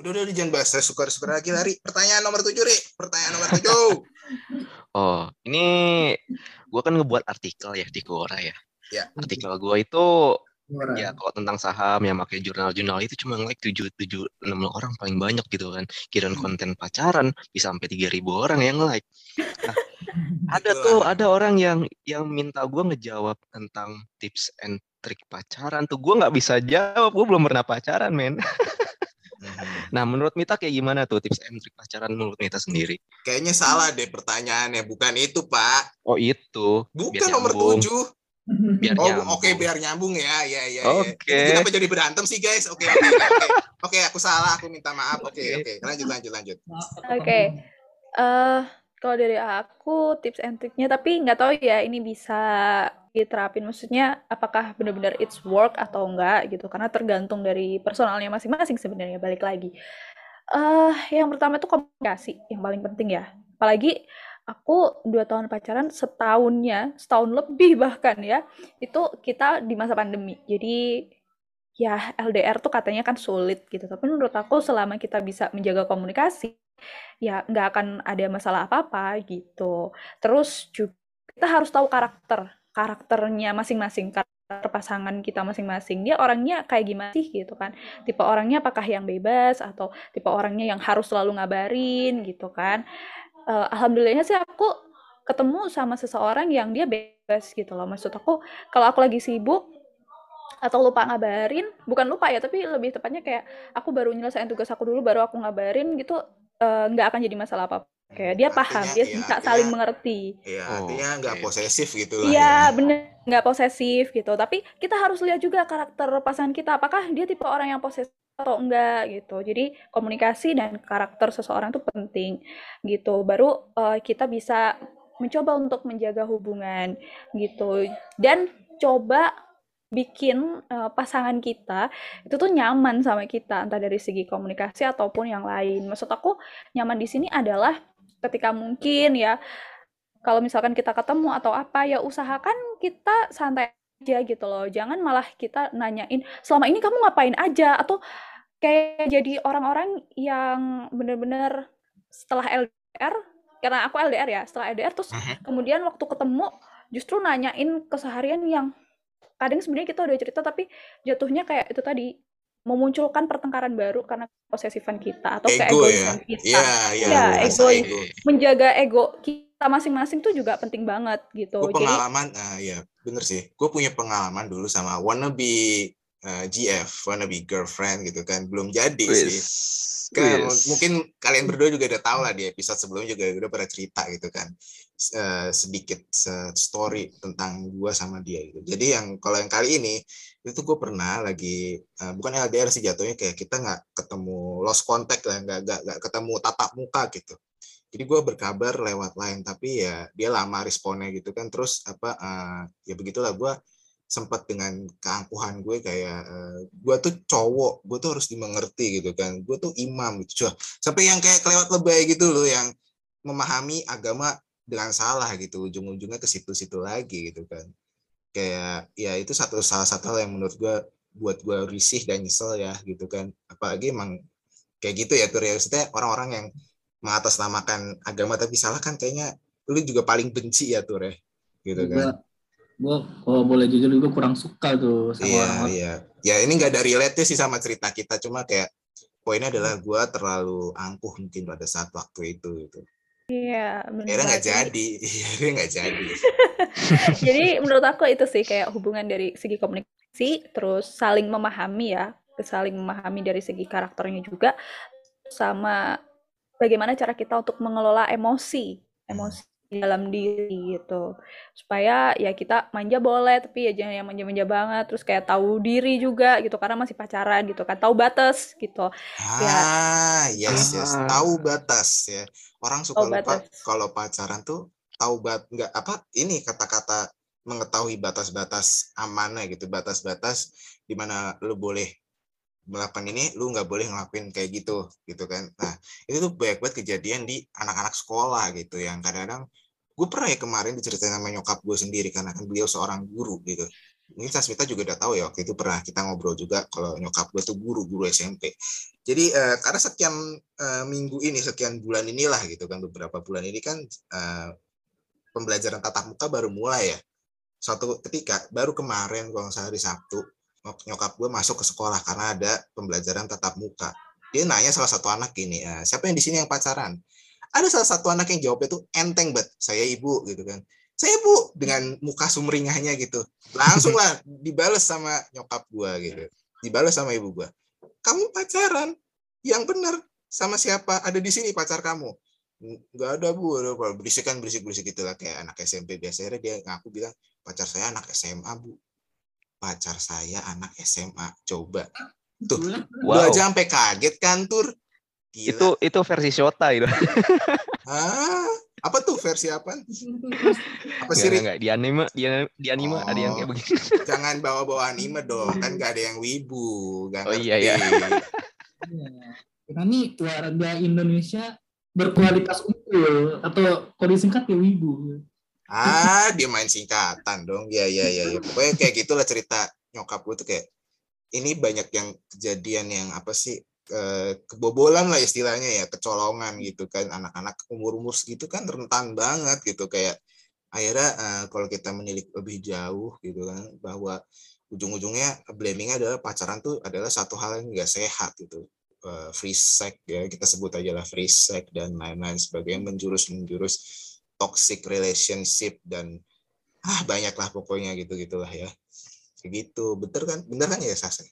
Udah udah jangan bahas suka suka lagi lari. Pertanyaan nomor tujuh Ri. Pertanyaan nomor tujuh. oh, ini gue kan ngebuat artikel ya di Quora ya. Ya. Artikel gue itu Ya kalau tentang saham yang pakai jurnal-jurnal itu cuma like tujuh tujuh enam orang paling banyak gitu kan. Kirim hmm. konten pacaran bisa sampai tiga ribu orang yang like. Nah, ada tuh ada orang yang yang minta gue ngejawab tentang tips and trik pacaran tuh gue nggak bisa jawab gue belum pernah pacaran men. Hmm. nah menurut Mita kayak gimana tuh tips and trik pacaran menurut Mita sendiri? Kayaknya salah deh pertanyaannya bukan itu pak. Oh itu. Bukan nomor tujuh biar oh. Oke, okay, biar nyambung ya. Ya, ya, Oke. Okay. Kita jadi berantem sih, guys. Oke, okay, oke, okay, oke. Okay. Oke, aku salah, aku minta maaf. Oke, okay, oke. Okay. Lanjut, lanjut, lanjut. Oke. Okay. Uh, eh, kalau dari aku tips and triknya tapi nggak tahu ya ini bisa diterapin maksudnya apakah benar-benar it's work atau enggak gitu karena tergantung dari personalnya masing-masing sebenarnya balik lagi. Uh, yang pertama itu komunikasi yang paling penting ya. Apalagi aku dua tahun pacaran setahunnya setahun lebih bahkan ya itu kita di masa pandemi. Jadi ya LDR tuh katanya kan sulit gitu tapi menurut aku selama kita bisa menjaga komunikasi ya nggak akan ada masalah apa-apa gitu. Terus juga kita harus tahu karakter karakternya masing-masing karakter pasangan kita masing-masing. Dia orangnya kayak gimana sih gitu kan? Tipe orangnya apakah yang bebas atau tipe orangnya yang harus selalu ngabarin gitu kan? Uh, alhamdulillahnya sih aku ketemu sama seseorang yang dia bebas gitu loh. Maksud aku kalau aku lagi sibuk atau lupa ngabarin bukan lupa ya tapi lebih tepatnya kayak aku baru nyelesain tugas aku dulu baru aku ngabarin gitu eh, nggak uh, akan jadi masalah apa kayak dia artinya, paham dia iya, bisa artinya, saling mengerti iya artinya nggak okay. posesif gitu lah iya ya. bener nggak posesif gitu tapi kita harus lihat juga karakter pasangan kita apakah dia tipe orang yang posesif atau enggak gitu. Jadi komunikasi dan karakter seseorang itu penting gitu. Baru uh, kita bisa mencoba untuk menjaga hubungan gitu. Dan coba bikin uh, pasangan kita itu tuh nyaman sama kita entah dari segi komunikasi ataupun yang lain. Maksud aku nyaman di sini adalah ketika mungkin ya kalau misalkan kita ketemu atau apa ya usahakan kita santai aja gitu loh. Jangan malah kita nanyain selama ini kamu ngapain aja atau kayak jadi orang-orang yang bener-bener setelah LDR karena aku LDR ya setelah LDR terus uh-huh. kemudian waktu ketemu justru nanyain keseharian yang kadang sebenarnya kita udah cerita tapi jatuhnya kayak itu tadi memunculkan pertengkaran baru karena posesifan kita atau ego keegoisan ya? kita. Iya, iya. Ya, ego, ego. Menjaga ego kita masing-masing tuh juga penting banget gitu. Gue pengalaman, Jadi, uh, ya bener sih. Gue punya pengalaman dulu sama wannabe uh, eh, GF wannabe girlfriend gitu kan belum jadi sih. Kan mungkin kalian berdua juga udah tahu lah di episode sebelumnya juga udah pernah cerita gitu kan uh, sedikit uh, story tentang gue sama dia gitu. Jadi yang kalau yang kali ini itu gue pernah lagi uh, bukan LDR sih jatuhnya kayak kita nggak ketemu lost contact lah nggak nggak ketemu tatap muka gitu. Jadi gue berkabar lewat lain tapi ya dia lama responnya gitu kan terus apa uh, ya begitulah gue sempat dengan keangkuhan gue kayak uh, gue tuh cowok gue tuh harus dimengerti gitu kan. Gue tuh imam gitu. Cuma, sampai yang kayak kelewat lebay gitu loh yang memahami agama dengan salah gitu ujung-ujungnya ke situ-situ lagi gitu kan. Kayak ya itu satu salah satu hal yang menurut gue buat gue risih dan nyesel ya gitu kan. Apalagi emang kayak gitu ya tuh ya. Orang-orang yang mengatasnamakan agama tapi salah kan kayaknya lu juga paling benci ya tuh ya gitu kan gue kalau boleh jujur gue kurang suka tuh sama iya, orang iya ya ini nggak ada relate sih sama cerita kita cuma kayak poinnya adalah gue terlalu angkuh mungkin pada saat waktu itu gitu Iya, benar. nggak jadi, iya nggak jadi. jadi menurut aku itu sih kayak hubungan dari segi komunikasi, terus saling memahami ya, saling memahami dari segi karakternya juga, sama bagaimana cara kita untuk mengelola emosi, emosi dalam diri gitu. Supaya ya kita manja boleh tapi ya jangan yang manja-manja banget. Terus kayak tahu diri juga gitu. Karena masih pacaran gitu kan. Tahu batas gitu. Ya. ah ya. yes. Yes tahu batas ya. Orang suka tahu lupa kalau pacaran tuh tahu bat nggak apa ini kata-kata mengetahui batas-batas amanah gitu. Batas-batas di mana lu boleh melakukan ini lu nggak boleh ngelakuin kayak gitu gitu kan nah itu tuh banyak banget kejadian di anak-anak sekolah gitu yang kadang-kadang gue pernah ya kemarin diceritain sama nyokap gue sendiri karena kan beliau seorang guru gitu mungkin Sasmita juga udah tahu ya waktu itu pernah kita ngobrol juga kalau nyokap gue tuh guru-guru SMP. Jadi uh, karena sekian uh, minggu ini, sekian bulan inilah gitu kan beberapa bulan ini kan uh, pembelajaran tatap muka baru mulai ya. Suatu ketika baru kemarin kalau nggak hari Sabtu nyokap gue masuk ke sekolah karena ada pembelajaran tatap muka. Dia nanya salah satu anak gini, siapa yang di sini yang pacaran? Ada salah satu anak yang jawabnya tuh enteng banget, saya ibu gitu kan. Saya bu dengan muka sumringahnya gitu. Langsung lah dibales sama nyokap gua gitu. Dibales sama ibu gua kamu pacaran? Yang benar sama siapa? Ada di sini pacar kamu? Nggak ada bu. Ada berisik kan berisik berisik gitulah kayak anak SMP biasanya dia ngaku bilang pacar saya anak SMA bu pacar saya anak SMA coba tuh wow. aja sampai kaget kan tur Gila. itu itu versi Shota itu ah apa tuh versi apa? Apa sih? Enggak, di anime, di, di anime oh, ada yang kayak oh, begini. Jangan bawa-bawa anime dong, kan gak ada yang wibu. Gak oh iya iya. Kita nih warga Indonesia berkualitas unggul atau kalau disingkat ya wibu. Ah, dia main singkatan dong. Ya ya ya, ya. Pokoknya kayak gitulah cerita nyokap gue tuh kayak ini banyak yang kejadian yang apa sih Eh, kebobolan lah istilahnya ya kecolongan gitu kan anak-anak umur-umur segitu kan rentan banget gitu kayak akhirnya uh, kalau kita menilik lebih jauh gitu kan bahwa ujung-ujungnya blamingnya adalah pacaran tuh adalah satu hal yang nggak sehat gitu uh, free sex ya kita sebut aja lah free sex dan lain-lain sebagainya menjurus menjurus toxic relationship dan ah banyak lah pokoknya gitu gitulah ya gitu bener kan bener kan ya Sasa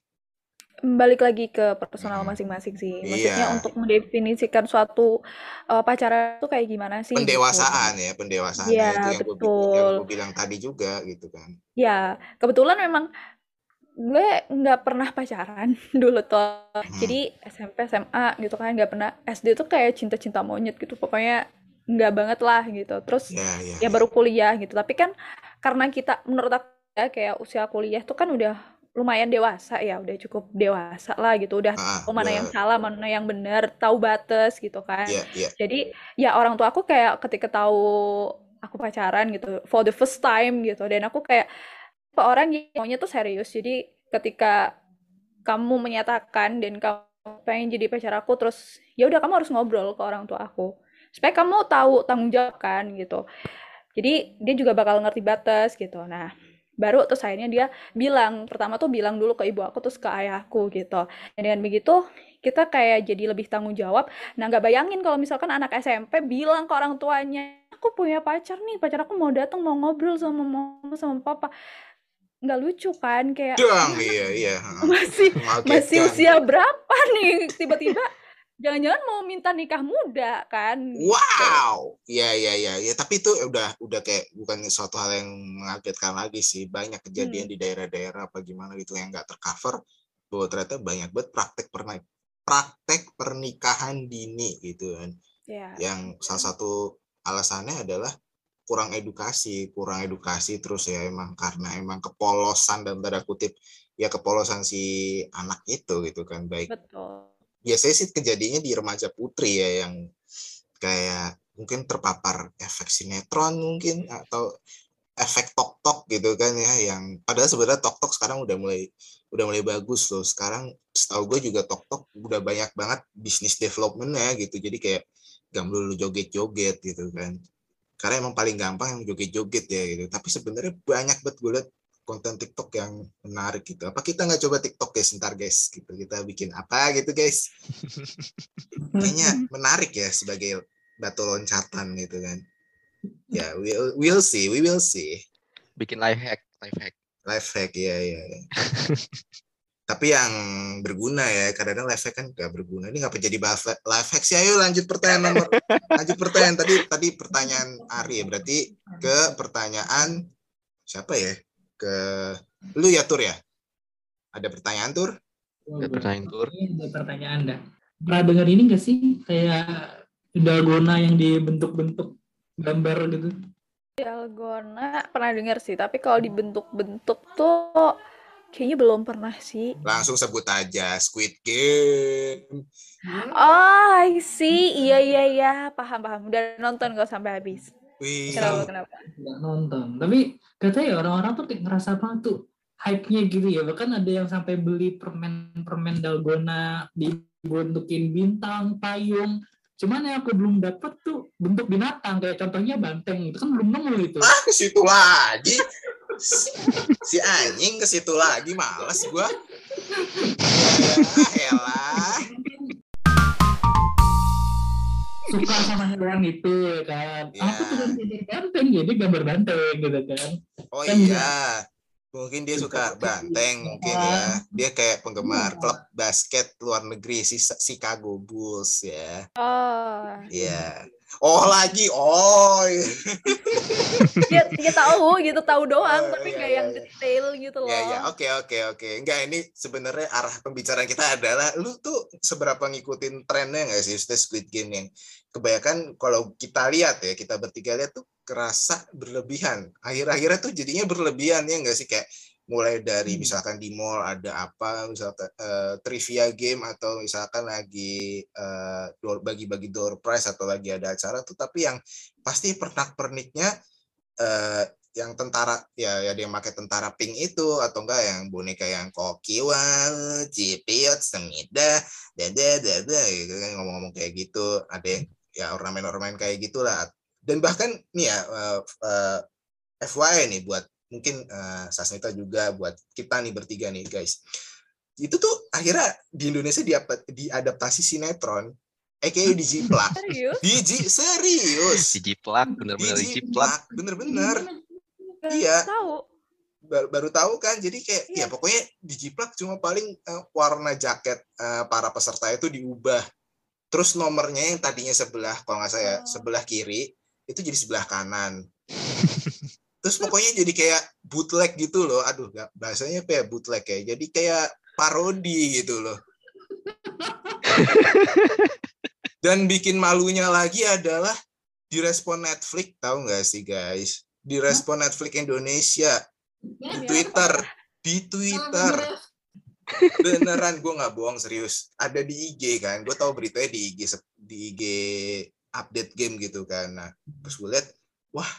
balik lagi ke personal hmm. masing-masing sih. Maksudnya iya. untuk mendefinisikan suatu uh, pacaran itu kayak gimana sih? Pendewasaan gitu. ya, pendewasaan ya, itu yang betul. Gue, yang gue bilang tadi juga gitu kan. Ya, kebetulan memang gue nggak pernah pacaran dulu tuh. Hmm. Jadi SMP, SMA gitu kan nggak pernah. SD tuh kayak cinta-cinta monyet gitu. Pokoknya nggak banget lah gitu. Terus ya, ya, ya, ya. baru kuliah gitu. Tapi kan karena kita menurut aku ya kayak usia kuliah tuh kan udah lumayan dewasa ya udah cukup dewasa lah gitu. Udah ah, tahu mana yang salah mana yang benar tahu batas gitu kan. Yeah, yeah. jadi ya orang tua aku kayak ketika tahu aku pacaran gitu for the first time gitu. Dan aku kayak orang yang maunya tuh serius. Jadi ketika kamu menyatakan dan kamu pengen jadi pacar aku terus ya udah kamu harus ngobrol ke orang tua aku supaya kamu tahu tanggung jawab kan gitu. Jadi dia juga bakal ngerti batas gitu. Nah baru terus akhirnya dia bilang pertama tuh bilang dulu ke ibu aku terus ke ayahku gitu. Dan dengan begitu kita kayak jadi lebih tanggung jawab. Nah nggak bayangin kalau misalkan anak SMP bilang ke orang tuanya aku punya pacar nih pacar aku mau datang mau ngobrol sama mama sama papa. Nggak lucu kan kayak Dang, iya iya masih masih usia berapa nih? Tiba-tiba jangan-jangan mau minta nikah muda kan gitu. wow ya ya ya ya tapi itu udah udah kayak bukan suatu hal yang mengagetkan lagi sih banyak kejadian hmm. di daerah-daerah apa gimana gitu yang nggak tercover bahwa ternyata banyak banget praktek pernah praktek pernikahan dini gitu kan yeah. yang salah satu alasannya adalah kurang edukasi kurang edukasi terus ya emang karena emang kepolosan dan tanda kutip ya kepolosan si anak itu gitu kan baik Betul biasanya sih kejadiannya di remaja putri ya yang kayak mungkin terpapar efek sinetron mungkin atau efek tok tok gitu kan ya yang padahal sebenarnya tok tok sekarang udah mulai udah mulai bagus loh. Sekarang setahu gue juga tok tok udah banyak banget bisnis developmentnya gitu. Jadi kayak gak melulu joget joget gitu kan. Karena emang paling gampang yang joget joget ya gitu. Tapi sebenarnya banyak banget gue liat konten TikTok yang menarik gitu. Apa kita nggak coba TikTok guys ntar guys gitu kita bikin apa gitu guys. Kayaknya menarik ya sebagai batu loncatan gitu kan. Ya, yeah, we'll, we'll see, we will see. Bikin life hack, life hack. Life hack ya ya. ya. Tapi yang berguna ya, kadang-kadang life hack kan nggak berguna. Ini ngapa jadi bahas life hack sih? Ayo lanjut pertanyaan nomor, lanjut pertanyaan tadi tadi pertanyaan Ari ya. Berarti ke pertanyaan siapa ya? Ke lu ya Tur ya. Ada pertanyaan Tur? Ada pertanyaan Tur. Ada pertanyaan dah. Pernah dengar ini gak sih kayak dalgona yang dibentuk-bentuk gambar gitu? Dalgona pernah dengar sih, tapi kalau dibentuk-bentuk tuh kayaknya belum pernah sih. Langsung sebut aja Squid Game. Oh, I see. Iya iya iya, paham paham. Udah nonton gak sampai habis. Wih. Kenapa kenapa? Nggak nonton. Tapi katanya orang-orang tuh kayak ngerasa banget tuh hype-nya gitu ya. Bahkan ada yang sampai beli permen-permen dalgona dibentukin bintang, payung. Cuman yang aku belum dapat tuh bentuk binatang kayak contohnya banteng itu kan belum nemu itu. Ah, ke situ lagi. si anjing ke situ lagi males gua. Ya, elah. Suka sama hewan itu ya kan. Ya. Aku tuh gambar banteng jadi gambar banteng gitu kan. Oh Kan iya. Mungkin dia suka banteng mungkin ya. Dia kayak penggemar Iya. klub basket luar negeri si Chicago Bulls ya. Oh, Iya. Oh lagi. Oh. iya. dia, dia tahu gitu, tahu doang, Oh, tapi iya, nggak iya, yang iya. detail gitu loh. Ya ya, oke oke oke. Enggak ini sebenarnya arah pembicaraan kita adalah lu tuh seberapa ngikutin trennya nggak sih Maksudnya Squid Game yang kebanyakan kalau kita lihat ya, kita bertiga lihat tuh kerasa berlebihan. Akhir-akhirnya tuh jadinya berlebihan ya nggak sih kayak mulai dari Hmm. misalkan di mall ada apa misalkan eh, trivia game atau misalkan lagi door- bagi-bagi door prize atau lagi ada acara tuh tapi yang pasti pernak-perniknya eh, yang tentara ya ya ada yang pakai tentara pink itu atau enggak yang boneka yang kokiwa cipiot semida dada dada gitu kan ngomong-ngomong kayak gitu ada yang ya ornamen-ornamen kayak gitulah dan bahkan nih ya eh, eh, FYI nih buat mungkin eh, Sasmita juga buat kita nih bertiga nih guys itu tuh akhirnya di Indonesia diapa- diadaptasi sinetron aka dijiplak? Diji serius Dijiplak, bener-bener dijiplak. bener-bener Nggak Iya. Tahu. baru, baru tahu kan jadi kayak Iya. ya pokoknya dijiplak cuma paling eh, warna jaket eh, para peserta itu diubah terus nomornya yang tadinya sebelah kalau nggak saya Oh. sebelah kiri itu jadi sebelah kanan terus pokoknya jadi kayak bootleg gitu loh. Aduh nggak bahasanya ya bootleg ya? Jadi kayak parodi gitu loh. Dan bikin malunya lagi adalah direspon Netflix tahu nggak sih guys? Direspon Netflix Indonesia. Di Iya. Twitter. Di Twitter. Beneran gue nggak bohong serius. Ada di IG kan? Gue tahu beritanya di IG di IG update game gitu kan. Nah pas gue lihat wah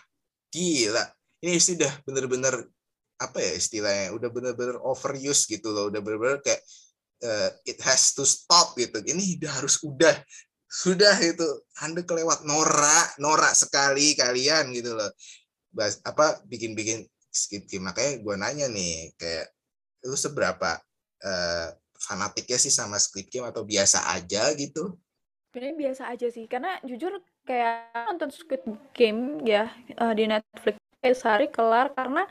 gila ini sudah bener-bener apa ya istilahnya udah bener-bener overuse gitu loh udah bener-bener kayak eh, it has to stop gitu. Ini udah harus udah sudah itu anda kelewat norak norak sekali kalian gitu loh. Bas, apa bikin-bikin skit game. Makanya gue nanya nih kayak lu seberapa eh, fanatiknya sih sama Squid Game atau biasa aja gitu? Sebenarnya biasa aja sih, karena jujur kayak nonton Squid Game ya eh, di Netflix kayak sehari kelar karena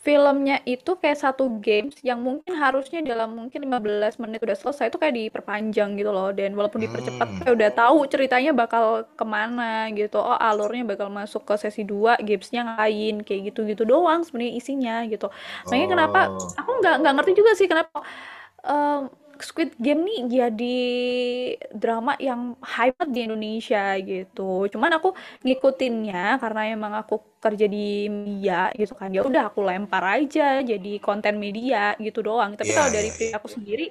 filmnya itu kayak satu games yang mungkin harusnya dalam mungkin 15 menit udah selesai itu kayak diperpanjang gitu loh dan walaupun dipercepat Hmm. kayak udah tahu ceritanya bakal ke mana gitu oh alurnya bakal masuk ke sesi 2 gamesnya ngapain kayak gitu-gitu doang sebenarnya isinya gitu makanya kenapa Oh. aku nggak nggak ngerti juga sih kenapa em, Squid Game nih jadi drama yang hype di Indonesia gitu. Cuman aku ngikutinnya karena emang aku kerja di media gitu kan. Ya udah aku lempar aja jadi konten media gitu doang. Tapi Iya, kalau dari pribadi iya. aku sendiri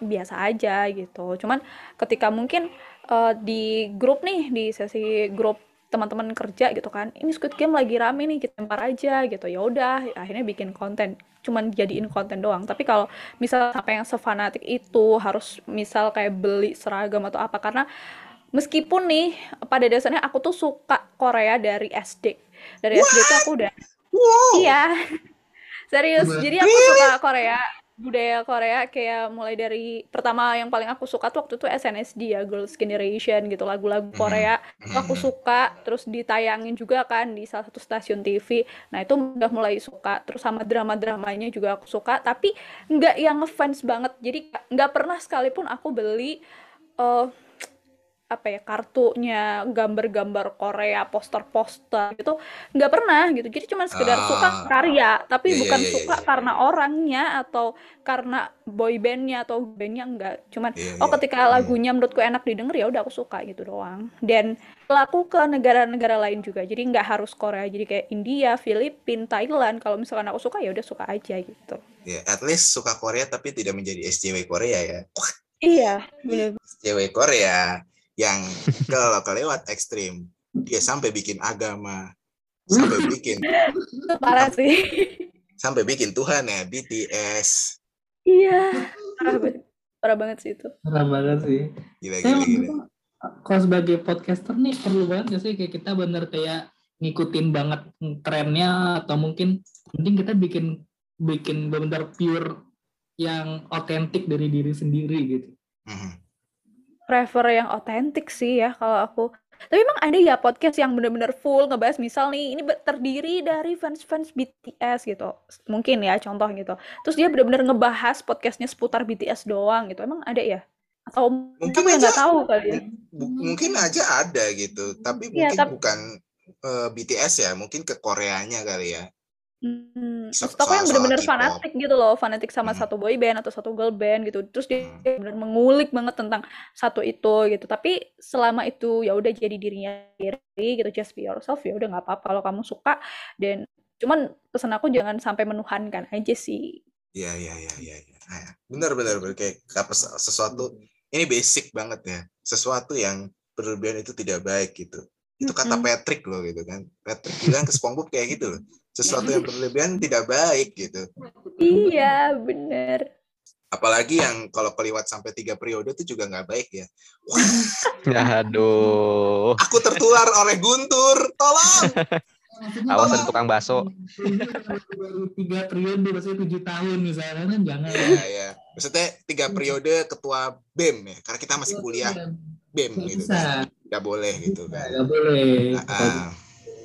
biasa aja gitu. Cuman ketika mungkin eh, di grup nih di sesi grup teman-teman kerja gitu kan. Ini Squid Game lagi rame nih kita lempar aja gitu. Ya udah akhirnya bikin konten. Cuman jadiin konten doang. Tapi kalau misal sampai yang sefanatik itu harus misal kayak beli seragam atau apa karena meskipun nih pada dasarnya aku tuh suka Korea dari SD dari SD tuh aku udah wow. Iya. Serius jadi aku suka Korea budaya Korea kayak mulai dari pertama yang paling aku suka tuh waktu itu SNSD ya Girls' Generation gitu lagu-lagu Mhm. Korea aku Mhm. suka terus ditayangin juga kan di salah satu stasiun TV nah itu udah mulai suka terus sama drama-dramanya juga aku suka tapi nggak yang ngefans banget jadi nggak pernah sekalipun aku beli eh apa ya kartunya gambar-gambar Korea poster-poster gitu nggak pernah gitu jadi cuma sekedar Ah. suka karya tapi Iya, iya, bukan iya, iya, suka iya. karena orangnya atau karena boy bandnya atau bandnya enggak cuman Iya, oh iya. ketika Hmm. lagunya menurutku enak didengar ya udah aku suka gitu doang dan laku ke negara-negara lain juga jadi nggak harus Korea jadi kayak India Filipina Thailand kalau misalkan aku suka ya udah suka aja gitu Ya, at least suka Korea tapi tidak menjadi SJW Korea ya. iya bener SJW Korea yang kalau kelewat ekstrim dia sampai bikin agama sampai bikin parah sih sampai bikin Tuhan ya BTS. Iya, parah banget, parah banget sih itu. Parah banget sih. Gila, Saya gila, gila. kalau sebagai podcaster nih perlu banget gak sih kayak kita bener kayak ngikutin banget trennya atau mungkin mending kita bikin bikin benar pure yang otentik dari diri sendiri gitu. Mhm. Prefer yang otentik sih ya kalau aku. Tapi emang ada ya podcast yang bener-bener full ngebahas misal nih ini terdiri dari fans-fans BTS gitu. Mungkin ya contoh gitu. Terus dia bener-bener ngebahas podcastnya seputar BTS doang gitu. Emang ada ya? Atau Mungkin aku yang nggak aja- tahu kali ya. Mungkin aja ada gitu, tapi Iya, mungkin tapi- bukan eh, BTS ya, mungkin ke Koreanya kali ya. Hmm, maksud aku yang bener-bener fanatik gitu loh, fanatik sama Hmm. satu boy band atau satu girl band gitu. Terus dia Hmm. bener mengulik banget tentang satu itu gitu. Tapi selama itu ya udah jadi dirinya sendiri gitu, just be yourself ya udah nggak apa-apa kalau kamu suka dan cuman pesan aku jangan sampai menuhankan aja sih. Iya, iya, iya, iya. iya. Nah, benar, benar, benar. Kayak apa sesuatu ini basic banget ya. Sesuatu yang berlebihan itu tidak baik gitu. Itu kata. Patrick loh gitu kan. Patrick bilang ke SpongeBob kayak gitu loh. Sesuatu yang berlebihan tidak baik gitu. Iya, bener. Apalagi yang kalau keliwat sampai tiga periode itu juga nggak baik ya. Wah, Aduh. aku tertular oleh Guntur. Tolong. Awas ada tukang bakso. Baru tiga periode, maksudnya tujuh tahun misalnya kan jangan. Ya, ya. Maksudnya tiga periode ketua BEM ya. Karena kita masih kuliah BEM gitu bisa, kan. Nggak boleh gitu kan. nggak boleh. Ah,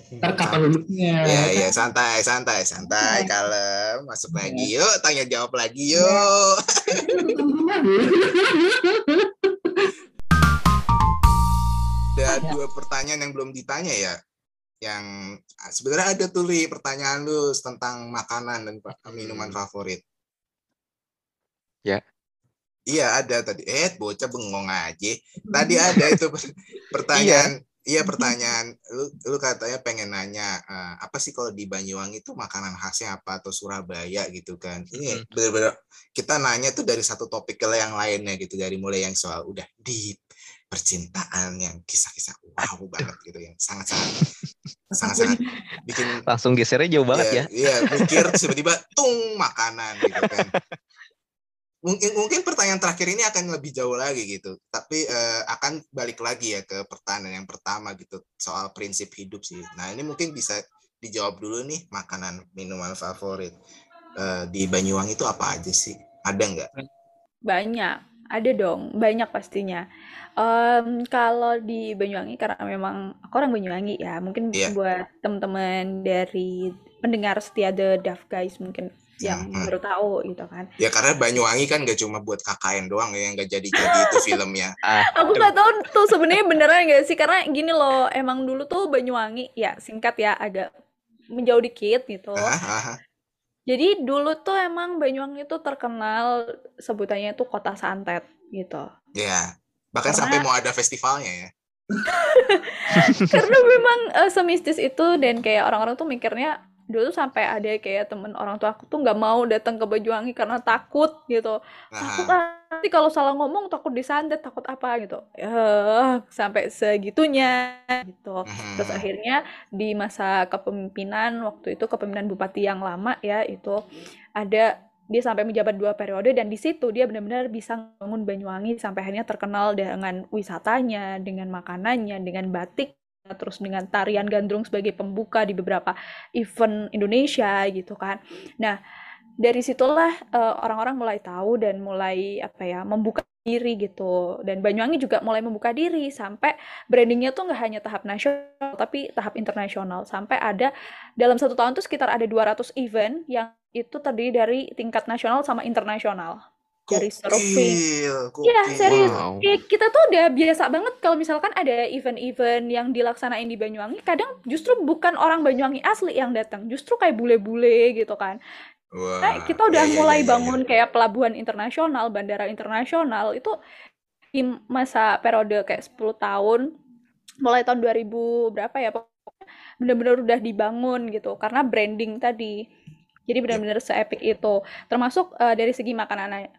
Ntar kapan lulusnya? Ya, ya, santai, santai, santai, kalem. Masuk lagi yuk, tanya jawab lagi yuk. Ada dua pertanyaan yang belum ditanya ya. Yang ah, sebenarnya ada tuh Li, pertanyaan lu tentang makanan dan pa- minuman favorit. Ya. Iya ada tadi. Eh bocah bengong aja. Tadi ada itu per- pertanyaan. Iya pertanyaan. Lu, lu katanya pengen nanya eh, apa sih kalau di Banyuwangi itu makanan khasnya apa atau Surabaya gitu kan? Ini Mhm. bener-bener kita nanya tuh dari satu topik ke yang lainnya gitu dari mulai yang soal udah deep percintaan yang kisah-kisah wow banget gitu yang sangat-sangat sangat-sangat bikin Langsung gesernya jauh banget ya. Iya, mikir terus tiba-tiba tung makanan gitu kan. Mungkin mungkin pertanyaan terakhir ini akan lebih jauh lagi gitu. Tapi eh, akan balik lagi ya ke pertanyaan yang pertama gitu soal prinsip hidup sih. Nah, ini mungkin bisa dijawab dulu nih makanan minuman favorit Eh, di Banyuwangi itu apa aja sih? Ada nggak? Banyak, ada dong, banyak pastinya. Em, kalau di Banyuwangi karena memang aku orang Banyuwangi ya, mungkin Iya. buat teman-teman dari pendengar setia The Duff Guys mungkin yang Hmm, baru tahu gitu kan. Ya karena Banyuwangi kan nggak cuma buat KKN doang ya yang nggak jadi-jadi itu filmnya. Ah, Aku nggak tahu tuh sebenarnya beneran nggak sih karena gini loh, emang dulu tuh Banyuwangi ya singkat ya agak menjauh dikit gitu. Ah, ah, ah. Jadi dulu tuh emang Banyuwangi tuh terkenal sebutannya tuh kota santet gitu. Ya, bahkan Karena- sampai mau ada festivalnya ya. Karena memang eh, semistis itu dan kayak orang-orang tuh mikirnya dulu sampai ada kayak temen orang tua aku tuh nggak mau datang ke Banyuwangi karena takut gitu. Takut ah, nanti kalau salah ngomong takut disantet, takut apa gitu. Ya, sampai segitunya gitu. Terus akhirnya di masa kepemimpinan waktu itu kepemimpinan bupati yang lama ya itu ada dia sampai menjabat dua periode dan di situ dia benar-benar bisa membangun Banyuwangi sampai akhirnya terkenal dengan wisatanya, dengan makanannya, dengan batik, terus dengan tarian gandrung sebagai pembuka di beberapa event Indonesia gitu kan. Nah, dari situlah eh, orang-orang mulai tahu dan mulai apa ya membuka diri gitu. Dan Banyuwangi juga mulai membuka diri sampai brandingnya tuh nggak hanya tahap nasional tapi tahap internasional. Sampai ada dalam satu tahun tuh sekitar ada 200 event yang itu terdiri dari tingkat nasional sama internasional dari surfing Gokil, Iya, serius. wow. Kayak kita tuh udah biasa banget kalau misalkan ada event-event yang dilaksanain di Banyuwangi, kadang justru bukan orang Banyuwangi asli yang datang, justru kayak bule-bule gitu kan. Wah, Nah, kita udah iya, iya, mulai iya, iya. bangun kayak pelabuhan internasional, bandara internasional itu di masa periode kayak 10 tahun, mulai tahun 2000 berapa ya, pokoknya bener-bener udah dibangun gitu karena branding tadi. Jadi benar-benar se-epic itu. Termasuk eh, dari segi makanannya.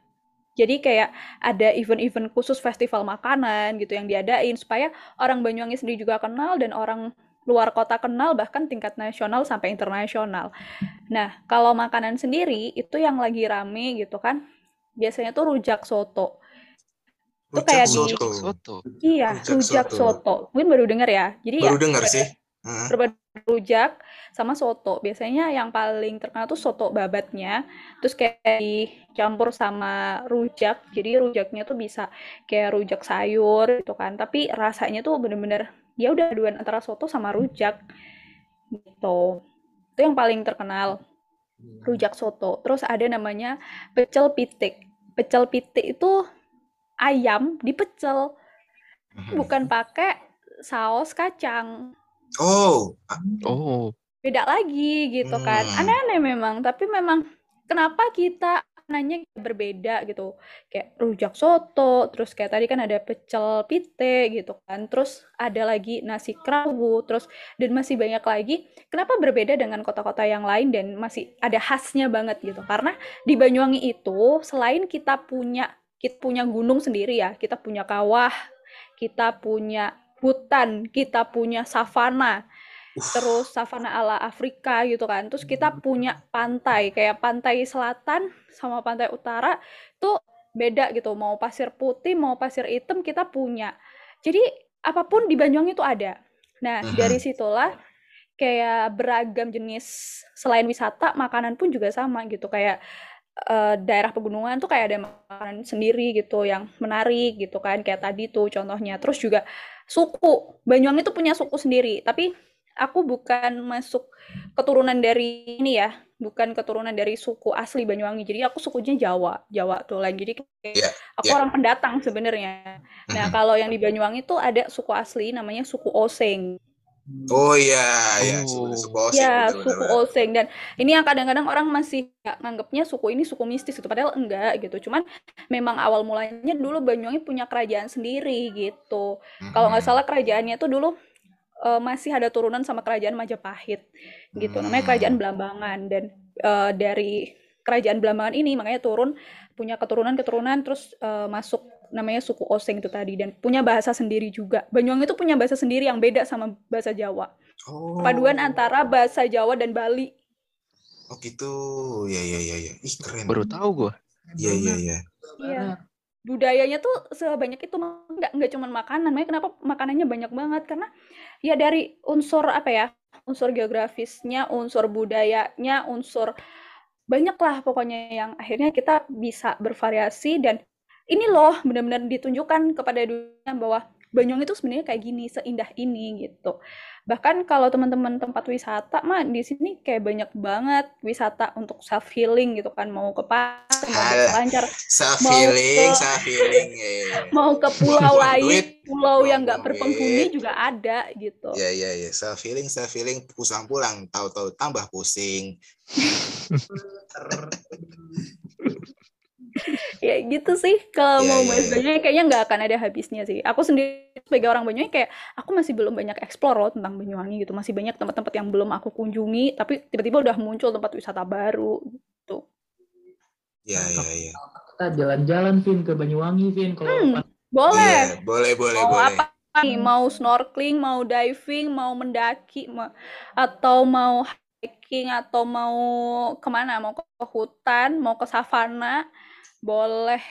Jadi kayak ada event-event khusus festival makanan gitu yang diadain supaya orang Banyuwangi sendiri juga kenal dan orang luar kota kenal bahkan tingkat nasional sampai internasional. Nah, kalau makanan sendiri itu yang lagi rame gitu kan, biasanya tuh rujak soto. Itu kayak soto. di soto. Iya, rujak, rujak soto. soto. Mungkin baru dengar ya. Jadi baru ya, dengar sih. Berbeda rujak sama soto. Biasanya yang paling terkenal tuh soto babatnya. Terus kayak dicampur sama rujak. Jadi rujaknya tuh bisa kayak rujak sayur gitu kan. Tapi rasanya tuh bener-bener ya udah aduan antara soto sama rujak. Gitu. Itu yang paling terkenal. Rujak soto. Terus ada namanya pecel pitik. Pecel pitik itu ayam dipecel. Bukan pakai saus kacang Oh. Oh. Beda lagi gitu kan. Hmm. Aneh-aneh memang, tapi memang kenapa kita nanya berbeda gitu. Kayak rujak soto, terus kayak tadi kan ada pecel pite gitu kan. Terus ada lagi nasi kerawu, terus dan masih banyak lagi. Kenapa berbeda dengan kota-kota yang lain dan masih ada khasnya banget gitu. Karena di Banyuwangi itu selain kita punya kita punya gunung sendiri ya, kita punya kawah, kita punya hutan, kita punya savana, terus savana ala Afrika gitu kan. Terus kita punya pantai, kayak pantai selatan sama pantai utara tuh beda gitu. Mau pasir putih, mau pasir hitam kita punya. Jadi apa pun di Banyuwangi itu ada. Nah, dari situlah kayak beragam jenis selain wisata, makanan pun juga sama gitu. Kayak uh, daerah pegunungan tuh kayak ada makanan sendiri gitu yang menarik gitu kan kayak tadi tuh contohnya terus juga suku. Banyuwangi itu punya suku sendiri, tapi aku bukan masuk keturunan dari ini ya, bukan keturunan dari suku asli Banyuwangi. Jadi aku sukunya Jawa, Jawa tuh lain. Jadi yeah, aku yeah. orang pendatang sebenarnya. Nah, mm-hmm. kalau yang di Banyuwangi tuh ada suku asli namanya suku Oseng. Oh iya, iya, oh. suku Oseng. Ya, suku Oseng dan ini yang kadang-kadang orang masih ya, nganggapnya suku ini suku mistis gitu, padahal enggak gitu. Cuman memang awal mulanya dulu Banyuwangi punya kerajaan sendiri gitu. Hmm. Kalau nggak salah kerajaannya itu dulu uh, masih ada turunan sama kerajaan Majapahit gitu. Hmm. Namanya kerajaan Belambangan dan uh, dari kerajaan Belambangan ini makanya turun punya keturunan-keturunan terus uh, masuk namanya suku Oseng itu tadi dan punya bahasa sendiri juga. Banyuwangi itu punya bahasa sendiri yang beda sama bahasa Jawa. Oh. Paduan antara bahasa Jawa dan Bali. Oh gitu. Ya ya ya ya. Ih keren. Baru tahu gua. Iya iya iya. Iya. Budayanya tuh sebanyak itu nggak nggak cuma makanan. Makanya kenapa makanannya banyak banget karena ya dari unsur apa ya? Unsur geografisnya, unsur budayanya, unsur banyak lah pokoknya yang akhirnya kita bisa bervariasi dan ini loh benar-benar ditunjukkan kepada dunia bahwa Banyuwangi itu sebenarnya kayak gini, seindah ini gitu. Bahkan kalau teman-teman tempat wisata mah di sini kayak banyak banget wisata untuk self healing gitu kan, mau ke pantai, mau ke lancar, self healing, self healing, mau ke pulau lain, pulau yang nggak berpenghuni juga ada gitu. Ya ya ya, self healing, self healing, pusang pulang, tahu-tahu tambah pusing. ya gitu sih kalau yeah, mau bahas yeah, Banyuwangi kayaknya nggak akan ada habisnya sih. Aku sendiri sebagai orang Banyuwangi kayak aku masih belum banyak explore loh tentang Banyuwangi gitu. Masih banyak tempat-tempat yang belum aku kunjungi tapi tiba-tiba udah muncul tempat wisata baru gitu. Iya iya iya. Kita jalan-jalan Vin ke Banyuwangi Vin kalau hmm, boleh. Yeah, boleh boleh mau boleh. Apa? nih mau snorkeling mau diving mau mendaki mau, atau mau hiking atau mau ke mana mau ke hutan mau ke savana boleh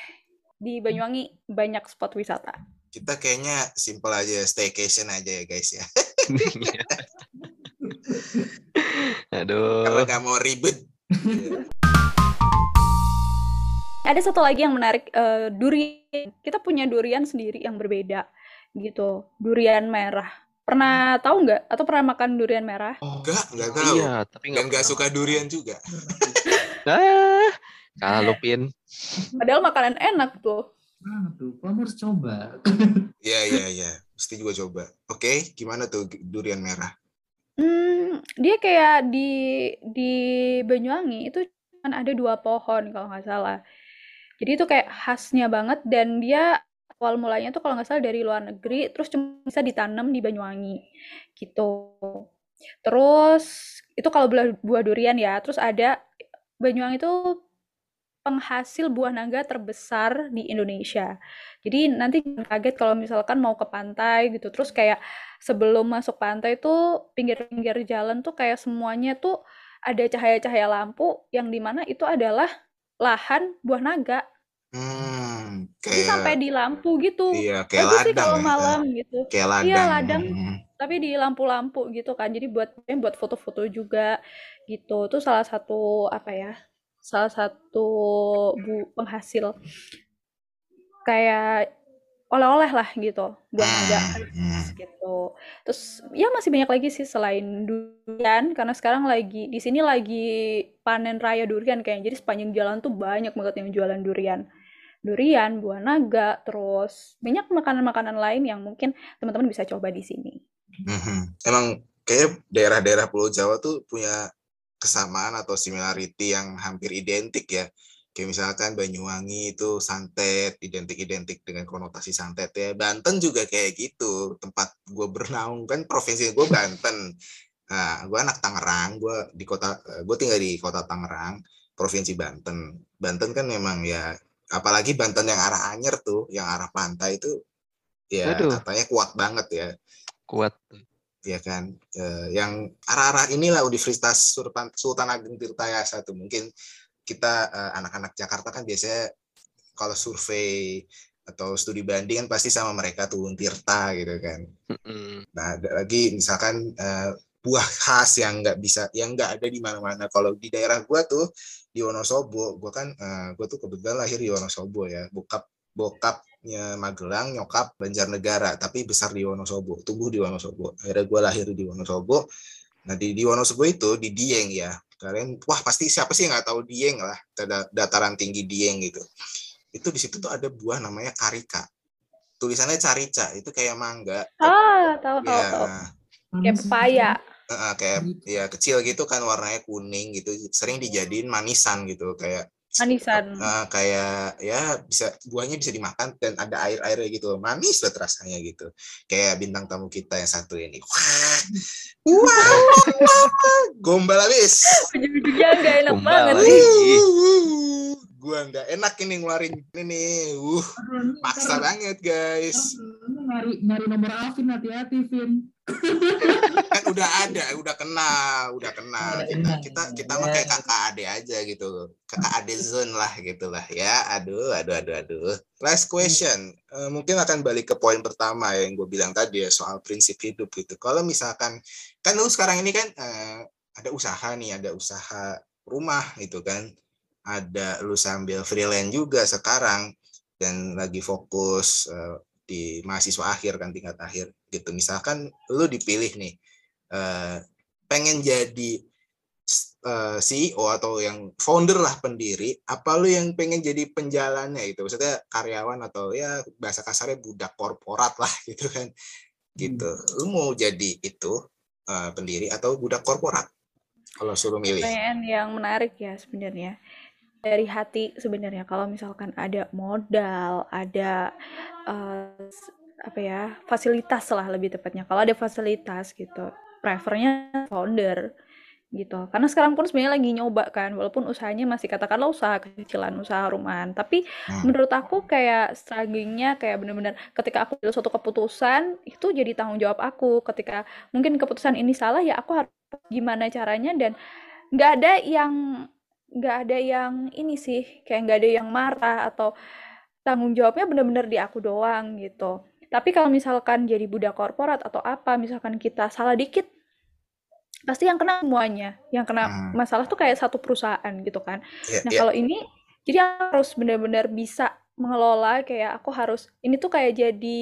di Banyuwangi banyak spot wisata. Kita kayaknya simple aja staycation aja ya guys ya. Aduh. Karena nggak mau ribet. Ada satu lagi yang menarik uh, durian. Kita punya durian sendiri yang berbeda gitu. Durian merah. Pernah tahu nggak? Atau pernah makan durian merah? Oh, enggak, enggak tahu. Iya, tapi enggak, Dan nggak suka durian juga. ah, Kalah Lupin. Padahal makanan enak tuh. Nah, tuh, kamu harus coba. Iya, iya, iya. Mesti juga coba. Oke, gimana tuh durian merah? Hmm, dia kayak di di Banyuwangi itu kan ada dua pohon kalau nggak salah. Jadi itu kayak khasnya banget dan dia awal mulanya tuh kalau nggak salah dari luar negeri, terus cuma bisa ditanam di Banyuwangi, gitu. Terus itu kalau buah, buah durian ya, terus ada Banyuwangi itu penghasil buah naga terbesar di Indonesia. Jadi nanti kaget kalau misalkan mau ke pantai gitu, terus kayak sebelum masuk pantai tuh pinggir-pinggir jalan tuh kayak semuanya tuh ada cahaya-cahaya lampu yang di mana itu adalah lahan buah naga. Hmm, Jadi sampai di lampu gitu. Iya, kayak Bagus sih ladang kalau ya. malam gitu. Kayak ladang. Iya, ladang. Hmm. Tapi di lampu-lampu gitu kan. Jadi buat buat foto-foto juga gitu. Itu salah satu apa ya? Salah satu bu penghasil kayak oleh-oleh lah gitu buah naga Hmm, hmm. gitu. Terus ya masih banyak lagi sih selain durian karena sekarang lagi di sini lagi panen raya durian kayaknya. Jadi sepanjang jalan tuh banyak banget yang jualan durian. Durian, buah naga, terus banyak makanan-makanan lain yang mungkin teman-teman bisa coba di sini. Mhm. Emang kayak daerah-daerah Pulau Jawa tuh punya kesamaan atau similarity yang hampir identik ya. Kayak misalkan Banyuwangi itu santet, identik-identik dengan konotasi santet ya. Banten juga kayak gitu. Tempat gue bernaung kan provinsi gue Banten. Nah, gue anak Tangerang, gue di kota, gue tinggal di kota Tangerang, provinsi Banten. Banten kan memang ya, apalagi Banten yang arah Anyer tuh, yang arah pantai itu, ya Aduh. katanya kuat banget ya Kuat. Ya kan? Eh, yang arah-arah inilah Universitas Sultan, Sultan Ageng Tirtayasa tuh. Mungkin kita eh, anak-anak Jakarta kan biasanya kalau survei atau studi banding kan pasti sama mereka tuh Untirta gitu kan. Mm-mm. nah ada lagi misalkan eh, buah khas yang nggak bisa yang nggak ada di mana-mana. Kalau di daerah gua tuh di Wonosobo gua kan eh, gua tuh kebetulan lahir di Wonosobo ya. Bokap bokapnya Magelang nyokap Banjarnegara tapi besar di Wonosobo tumbuh di Wonosobo. Akhirnya gua lahir di Wonosobo. Nah di, di Wonosobo itu di Dieng ya. Kalian wah pasti siapa sih yang nggak tahu Dieng lah dataran tinggi Dieng gitu. Itu di situ tuh ada buah namanya karika. Tulisannya carica itu kayak mangga. Ah, tahu tahu ya tahu. Kayak pepaya. Heeh, kayak ya kecil gitu kan warnanya kuning gitu sering dijadiin manisan gitu kayak Manisan. eh, kayak ya bisa buahnya bisa dimakan dan ada air airnya gitu manis banget rasanya gitu. Kayak bintang tamu kita yang satu ini. Wah wah gombal habis. Ujung-ujungnya nggak enak Kumbal banget lagi. sih. Uh, gua nggak enak ini ngeluarin ini nih. Uh paksa banget guys nyari nyari nomor Alvin hati-hati Vin. Kan udah ada udah kenal udah kenal. Udah kita kenal. kita kita mah kayak kakak ade aja gitu. Kakak ade zone lah gitulah ya. Aduh aduh aduh aduh. Last question. Eh, mungkin akan balik ke poin pertama yang gue bilang tadi ya soal prinsip hidup gitu. Kalau misalkan kan lu sekarang ini kan eh, ada usaha nih ada usaha rumah gitu kan. Ada lu sambil freelance juga sekarang dan lagi fokus eh, di mahasiswa akhir kan tingkat akhir gitu. Misalkan lu dipilih nih eh, pengen jadi eh, CEO atau yang founder lah pendiri apa lu yang pengen jadi penjalannya itu? Maksudnya karyawan atau ya bahasa kasarnya budak korporat lah gitu kan. Gitu. Lu mau jadi itu eh, pendiri atau budak korporat? Kalau suruh milih. Pertanyaan yang menarik ya sebenarnya. Dari hati sebenarnya kalau misalkan ada modal, ada s- apa ya, fasilitas lah lebih tepatnya. Kalau ada fasilitas gitu, prefernya founder gitu. Karena sekarang pun sebenarnya lagi nyoba kan, walaupun usahanya masih katakanlah usaha kecilan, usaha rumahan. Tapi Hmm. menurut aku kayak strugglingnya kayak bener-bener ketika aku ambil suatu keputusan itu jadi tanggung jawab aku. Ketika mungkin keputusan ini salah ya aku harus gimana caranya dan nggak ada yang nggak ada yang ini sih kayak nggak ada yang marah atau tanggung jawabnya bener-bener di aku doang gitu. Tapi kalau misalkan jadi budak korporat atau apa, misalkan kita salah dikit, pasti yang kena semuanya. Yang kena Hmm. masalah tuh kayak satu perusahaan gitu kan. Ya, Nah, ya. kalau ini jadi harus benar-benar bisa mengelola kayak aku harus ini tuh kayak jadi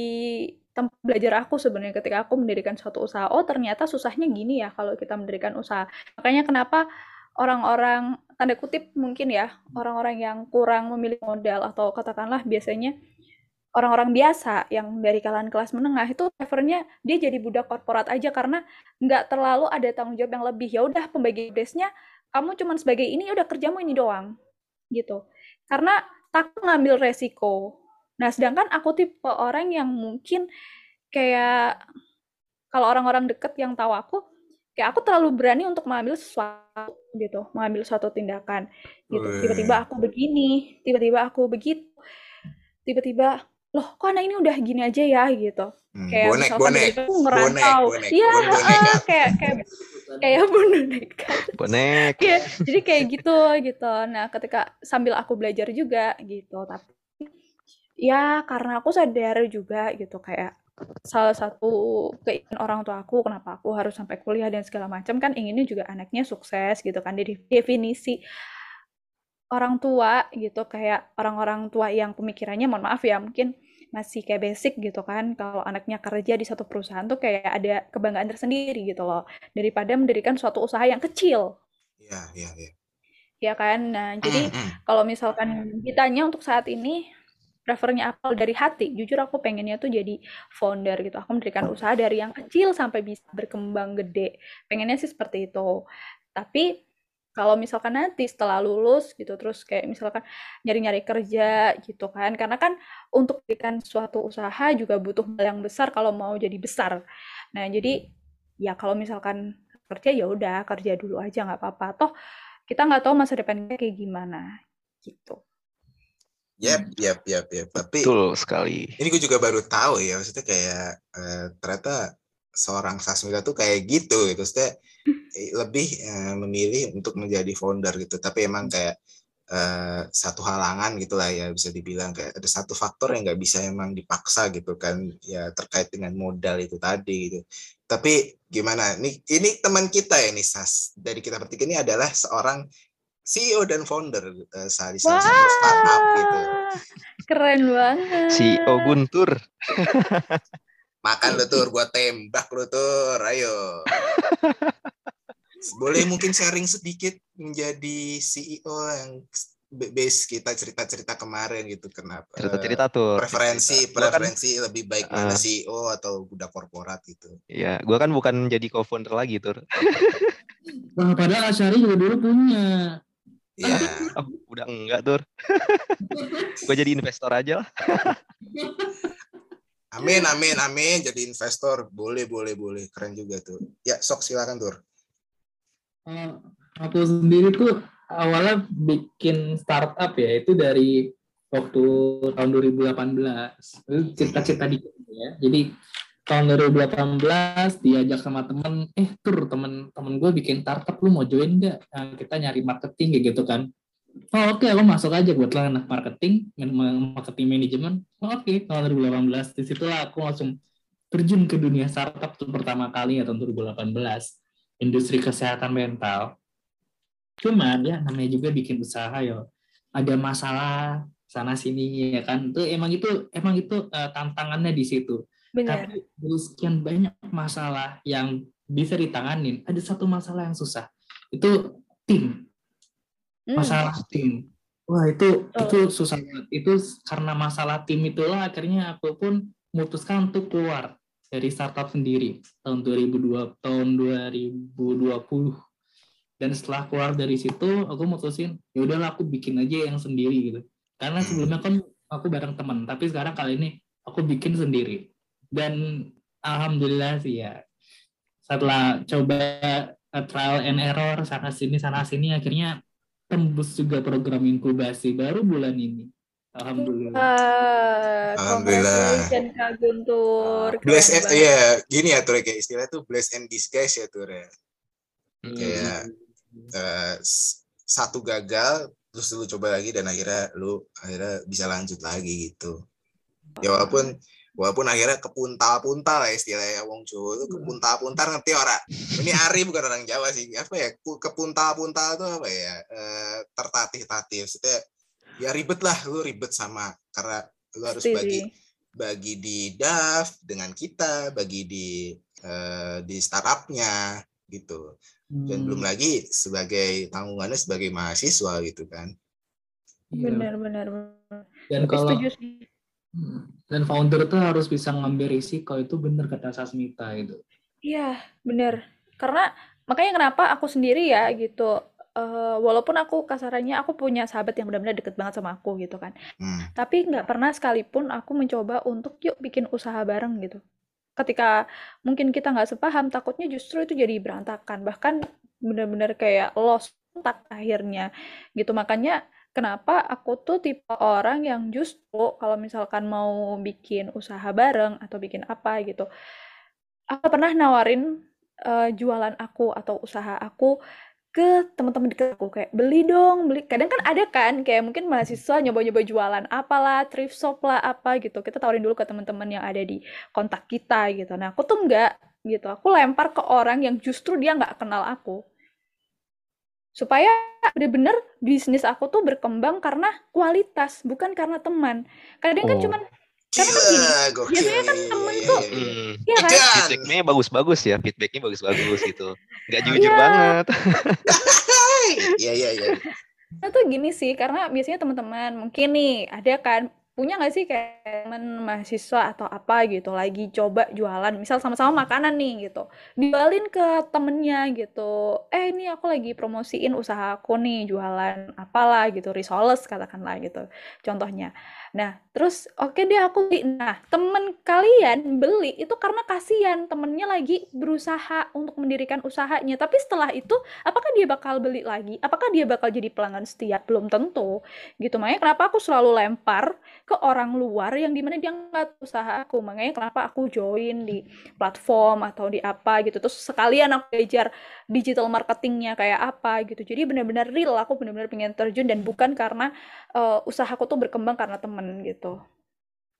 tempat belajar aku sebenarnya ketika aku mendirikan suatu usaha. Oh, ternyata susahnya gini ya kalau kita mendirikan usaha. Makanya kenapa orang-orang tanda kutip mungkin ya, orang-orang yang kurang memiliki modal atau katakanlah biasanya orang-orang biasa yang dari kalangan kelas menengah itu prefernya dia jadi budak korporat aja karena nggak terlalu ada tanggung jawab yang lebih. Ya udah pembagi tugasnya kamu cuman sebagai ini ya udah kerjamu ini doang gitu. Karena takut ngambil resiko. Nah, sedangkan aku tipe orang yang mungkin kayak kalau orang-orang deket yang tahu aku kayak aku terlalu berani untuk mengambil sesuatu gitu, mengambil suatu tindakan gitu. Tiba-tiba aku begini, tiba-tiba aku begitu, tiba-tiba loh kok anak ini udah gini aja ya gitu. Hmm, Kayak bonek, misalkan bonek, tiba-tiba aku ngerantau, iya kayak kayak kayak bonek. Bonek. Iya, jadi kayak gitu gitu. Nah, ketika sambil aku belajar juga gitu, tapi ya karena aku sadar juga gitu kayak salah satu keinginan orang tua aku kenapa aku harus sampai kuliah dan segala macam kan inginnya juga anaknya sukses gitu kan. Jadi definisi orang tua gitu kayak orang-orang tua yang pemikirannya mohon maaf ya mungkin masih kayak basic gitu kan kalau anaknya kerja di satu perusahaan tuh kayak ada kebanggaan tersendiri gitu loh daripada mendirikan suatu usaha yang kecil Iya, iya, iya. ya kan nah jadi Hmm, hmm. kalau misalkan ditanya untuk saat ini prefernya apa dari hati. Jujur aku pengennya tuh jadi founder gitu. Aku mendirikan usaha dari yang kecil sampai bisa berkembang gede. Pengennya sih seperti itu. Tapi kalau misalkan nanti setelah lulus gitu terus kayak misalkan nyari-nyari kerja gitu kan. Karena kan untuk mendirikan suatu usaha juga butuh modal yang besar kalau mau jadi besar. Nah jadi ya kalau misalkan kerja ya udah kerja dulu aja nggak apa-apa. Toh kita nggak tahu masa depannya kayak gimana gitu Yap, yap, yap, yap. Tapi Betul sekali. ini gue juga baru tahu ya, maksudnya kayak eh, ternyata seorang Sasmita tuh kayak gitu gitu, maksudnya eh, lebih eh, memilih untuk menjadi founder gitu. Tapi emang kayak eh, satu halangan gitulah ya bisa dibilang kayak ada satu faktor yang nggak bisa emang dipaksa gitu kan, ya terkait dengan modal itu tadi gitu. Tapi gimana? Nih ini teman kita ya nih Sas. Dari kita bertiga ini adalah seorang CEO dan founder eh, salah di salah satu startup gitu. keren banget CEO Guntur. Makan lu tur, gua tembak lu tur, ayo. Boleh mungkin sharing sedikit menjadi CEO yang base kita cerita-cerita kemarin gitu kenapa? Cerita-cerita tuh. Preferensi, Gua kan- preferensi lebih baik mana Ah. CEO atau budak korporat gitu. Ya, gua kan bukan jadi co-founder lagi, Tur. Wah, padahal Asyari juga dulu punya. Ya, Oh, udah enggak, Tur. gua jadi investor aja lah. amin, amin, amin. Jadi investor, boleh, boleh, boleh. Keren juga tuh. Ya, sok silakan tur. Eh, aku sendiri tuh awalnya bikin startup ya itu dari waktu tahun 2018 itu cerita-cerita dikit ya jadi tahun 2018 diajak sama temen eh tur temen temen gue bikin startup lu mau join nggak? Nah, kita nyari marketing kayak gitu kan. Oh oke aku masuk aja. Buat lah anak marketing man- marketing manajemen. Oh, oke tahun 2018 di situlah aku langsung terjun ke dunia startup tuh pertama kali ya tahun 2018 industri kesehatan mental. Cuman ya namanya juga bikin usaha ya ada masalah sana sini ya kan. Itu emang itu emang itu eh, tantangannya di situ. Benar Tapi dari sekian banyak masalah yang bisa ditanganin, ada satu masalah yang susah. Itu tim, Hmm, masalah tim. Wah, itu Betul. itu susah banget. Itu karena masalah tim itulah akhirnya aku pun memutuskan untuk keluar dari startup sendiri tahun 2002 tahun 2020 dan setelah keluar dari situ aku mutusin ya udahlah aku bikin aja yang sendiri gitu karena sebelumnya kan aku bareng teman tapi sekarang kali ini aku bikin sendiri dan alhamdulillah sih ya setelah coba uh, trial and error sana sini sana sini akhirnya tembus juga program inkubasi baru bulan ini alhamdulillah Alhamdulillah. Kak Guntur. Bless and, ya gini ya tur kayak istilah tuh bless and disguise ya tur ya. Kayak eh, s- satu gagal terus lu coba lagi dan akhirnya lu akhirnya bisa lanjut lagi gitu. Ya walaupun walaupun akhirnya kepuntal-puntal ya istilahnya wong Jawa itu kepuntal-puntal ngerti ora? Ini Ari bukan orang Jawa sih. Apa ya? Kepuntal-puntal itu apa ya? Eh, tertatih-tatih. Maksudnya ya ribet lah lu ribet sama karena lu harus bagi bagi di DAF dengan kita, bagi di eh, di startupnya gitu. Dan Hmm, belum lagi sebagai tanggungannya sebagai mahasiswa gitu kan. iya. Benar, benar, benar. dan Tapi kalau setuju sih. Hmm. dan founder tuh harus bisa ngambil risiko itu bener kata Sasmita itu Iya, benar. Karena makanya kenapa aku sendiri ya gitu. eh, walaupun aku kasarannya aku punya sahabat yang benar-benar deket banget sama aku gitu kan. Hmm. Tapi nggak pernah sekalipun aku mencoba untuk yuk bikin usaha bareng gitu. ketika mungkin kita nggak sepaham, takutnya justru itu jadi berantakan, bahkan benar-benar kayak lost tak akhirnya, gitu. Makanya kenapa aku tuh tipe orang yang justru kalau misalkan mau bikin usaha bareng atau bikin apa gitu, aku pernah nawarin, uh, jualan aku atau usaha aku ke teman-teman dekat aku kayak beli dong beli. Kadang kan ada kan kayak mungkin mahasiswa nyoba-nyoba jualan apalah thrift shop lah apa gitu kita tawarin dulu ke teman-teman yang ada di kontak kita gitu. Nah aku tuh enggak gitu aku lempar ke orang yang justru dia nggak kenal aku supaya bener-bener bisnis aku tuh berkembang karena kualitas bukan karena teman kadang kan oh. kan cuman karena kan gini, biasanya kan temen tuh, hmm. ya kan? Feedbacknya bagus-bagus ya, feedbacknya bagus-bagus gitu. Gak jujur ya. banget. Iya, iya, iya. Nah tuh gini sih, karena biasanya teman-teman mungkin nih ada kan punya nggak sih kayak temen mahasiswa atau apa gitu lagi coba jualan misal sama-sama makanan nih gitu dibalin ke temennya gitu eh ini aku lagi promosiin usaha aku nih jualan apalah gitu risoles katakanlah gitu. Contohnya Nah, terus oke okay deh aku beli. Nah, temen kalian beli itu karena kasihan temennya lagi berusaha untuk mendirikan usahanya. Tapi setelah itu, apakah dia bakal beli lagi? Apakah dia bakal jadi pelanggan setia? Belum tentu. Gitu. Makanya kenapa aku selalu lempar ke orang luar yang di mana dia nggak usaha aku. Makanya kenapa aku join di platform atau di apa gitu. Terus sekalian aku belajar digital marketingnya kayak apa gitu. Jadi benar-benar real. Aku benar-benar pengen terjun dan bukan karena uh, usahaku tuh berkembang karena temen gitu.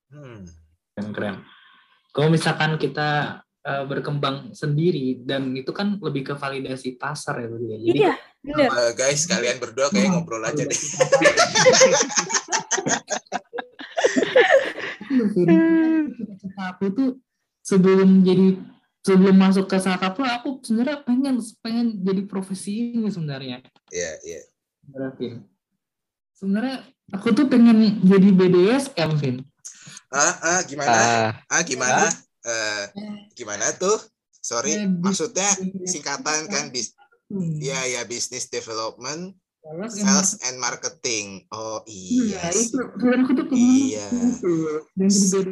Hmm. Keren keren. Kalau misalkan kita uh, berkembang sendiri dan itu kan lebih ke validasi pasar ya ya. Jadi iya, benar. Uh, guys, kalian berdua kayak ngobrol aja deh. aku tuh sebelum jadi sebelum masuk ke startup aku sebenarnya pengen pengen jadi profesi ini sebenarnya. Iya, yeah, iya. Yeah. Sebenarnya Aku tuh pengen jadi BDSM, Vin. Ah, ah gimana? Ah, ah gimana? Uh, gimana tuh? Sorry, ya, maksudnya singkatan kan bis hmm. ya ya business development sales and marketing. Oh iya. Iya, itu aku tuh Iya.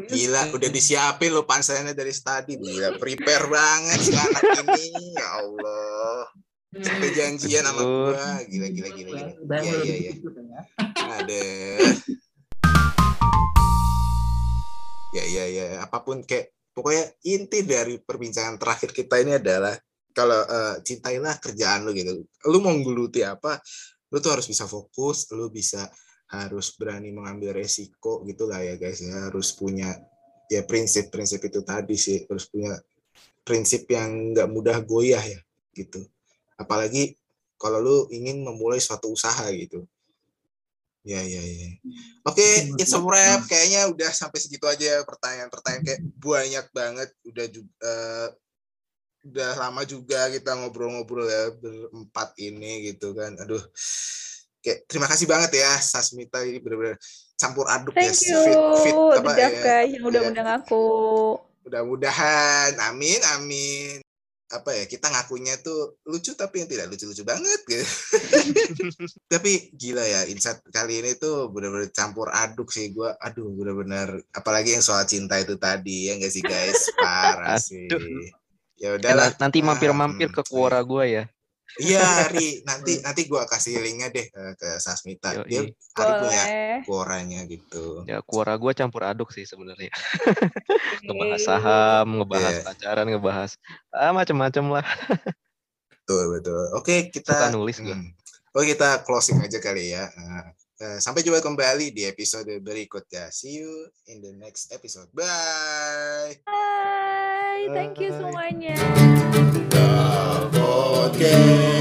Gila, udah disiapin lo panselnya dari tadi. Gila, prepare banget si anak ini. Ya Allah. Sampai janjian sama gua. Gila, gila, gila. gila. Iya, iya, iya. Ada. Ya, ya, ya. Apa pun kayak pokoknya inti dari perbincangan terakhir kita ini adalah kalau uh, cintailah kerjaan lu gitu. Lu mau geluti apa, lu tuh harus bisa fokus, lu bisa harus berani mengambil resiko gitu lah ya guys ya harus punya ya prinsip-prinsip itu tadi sih harus punya prinsip yang nggak mudah goyah ya gitu apalagi kalau lu ingin memulai suatu usaha gitu. Ya ya ya oke okay, it's a wrap. Kayaknya udah sampai segitu aja pertanyaan-pertanyaan. Kayak banyak banget. Udah juga uh, udah lama juga kita ngobrol-ngobrol ya berempat ini gitu kan. Aduh. Kayak terima kasih banget ya Sasmita. Ini benar-benar campur aduk Thank ya you. fit fit apa ya, yang udah ya. undang aku. Mudah-mudahan. Amin amin apa ya kita ngakunya tuh lucu tapi yang tidak lucu-lucu banget gitu. tapi gila ya insight kali ini tuh benar-benar campur aduk sih gue aduh benar-benar apalagi yang soal cinta itu tadi ya enggak sih guys? Parah sih. Ya udahlah. nanti mampir-mampir ke kuora gue ya Iya, Ri. Nanti nanti gua kasih linknya deh ke Sasmita. Dia Ari punya kuoranya gitu. Ya, kuora gua campur aduk sih sebenarnya. ngebahas saham, ngebahas yeah. pacaran, ngebahas ah, macam-macam lah. betul, betul. Oke, kita Suka nulis gua. Hmm. Oke, kita closing aja kali ya. Uh, sampai jumpa kembali di episode berikutnya. See you in the next episode. Bye. Bye. Thank you semuanya. The podcast.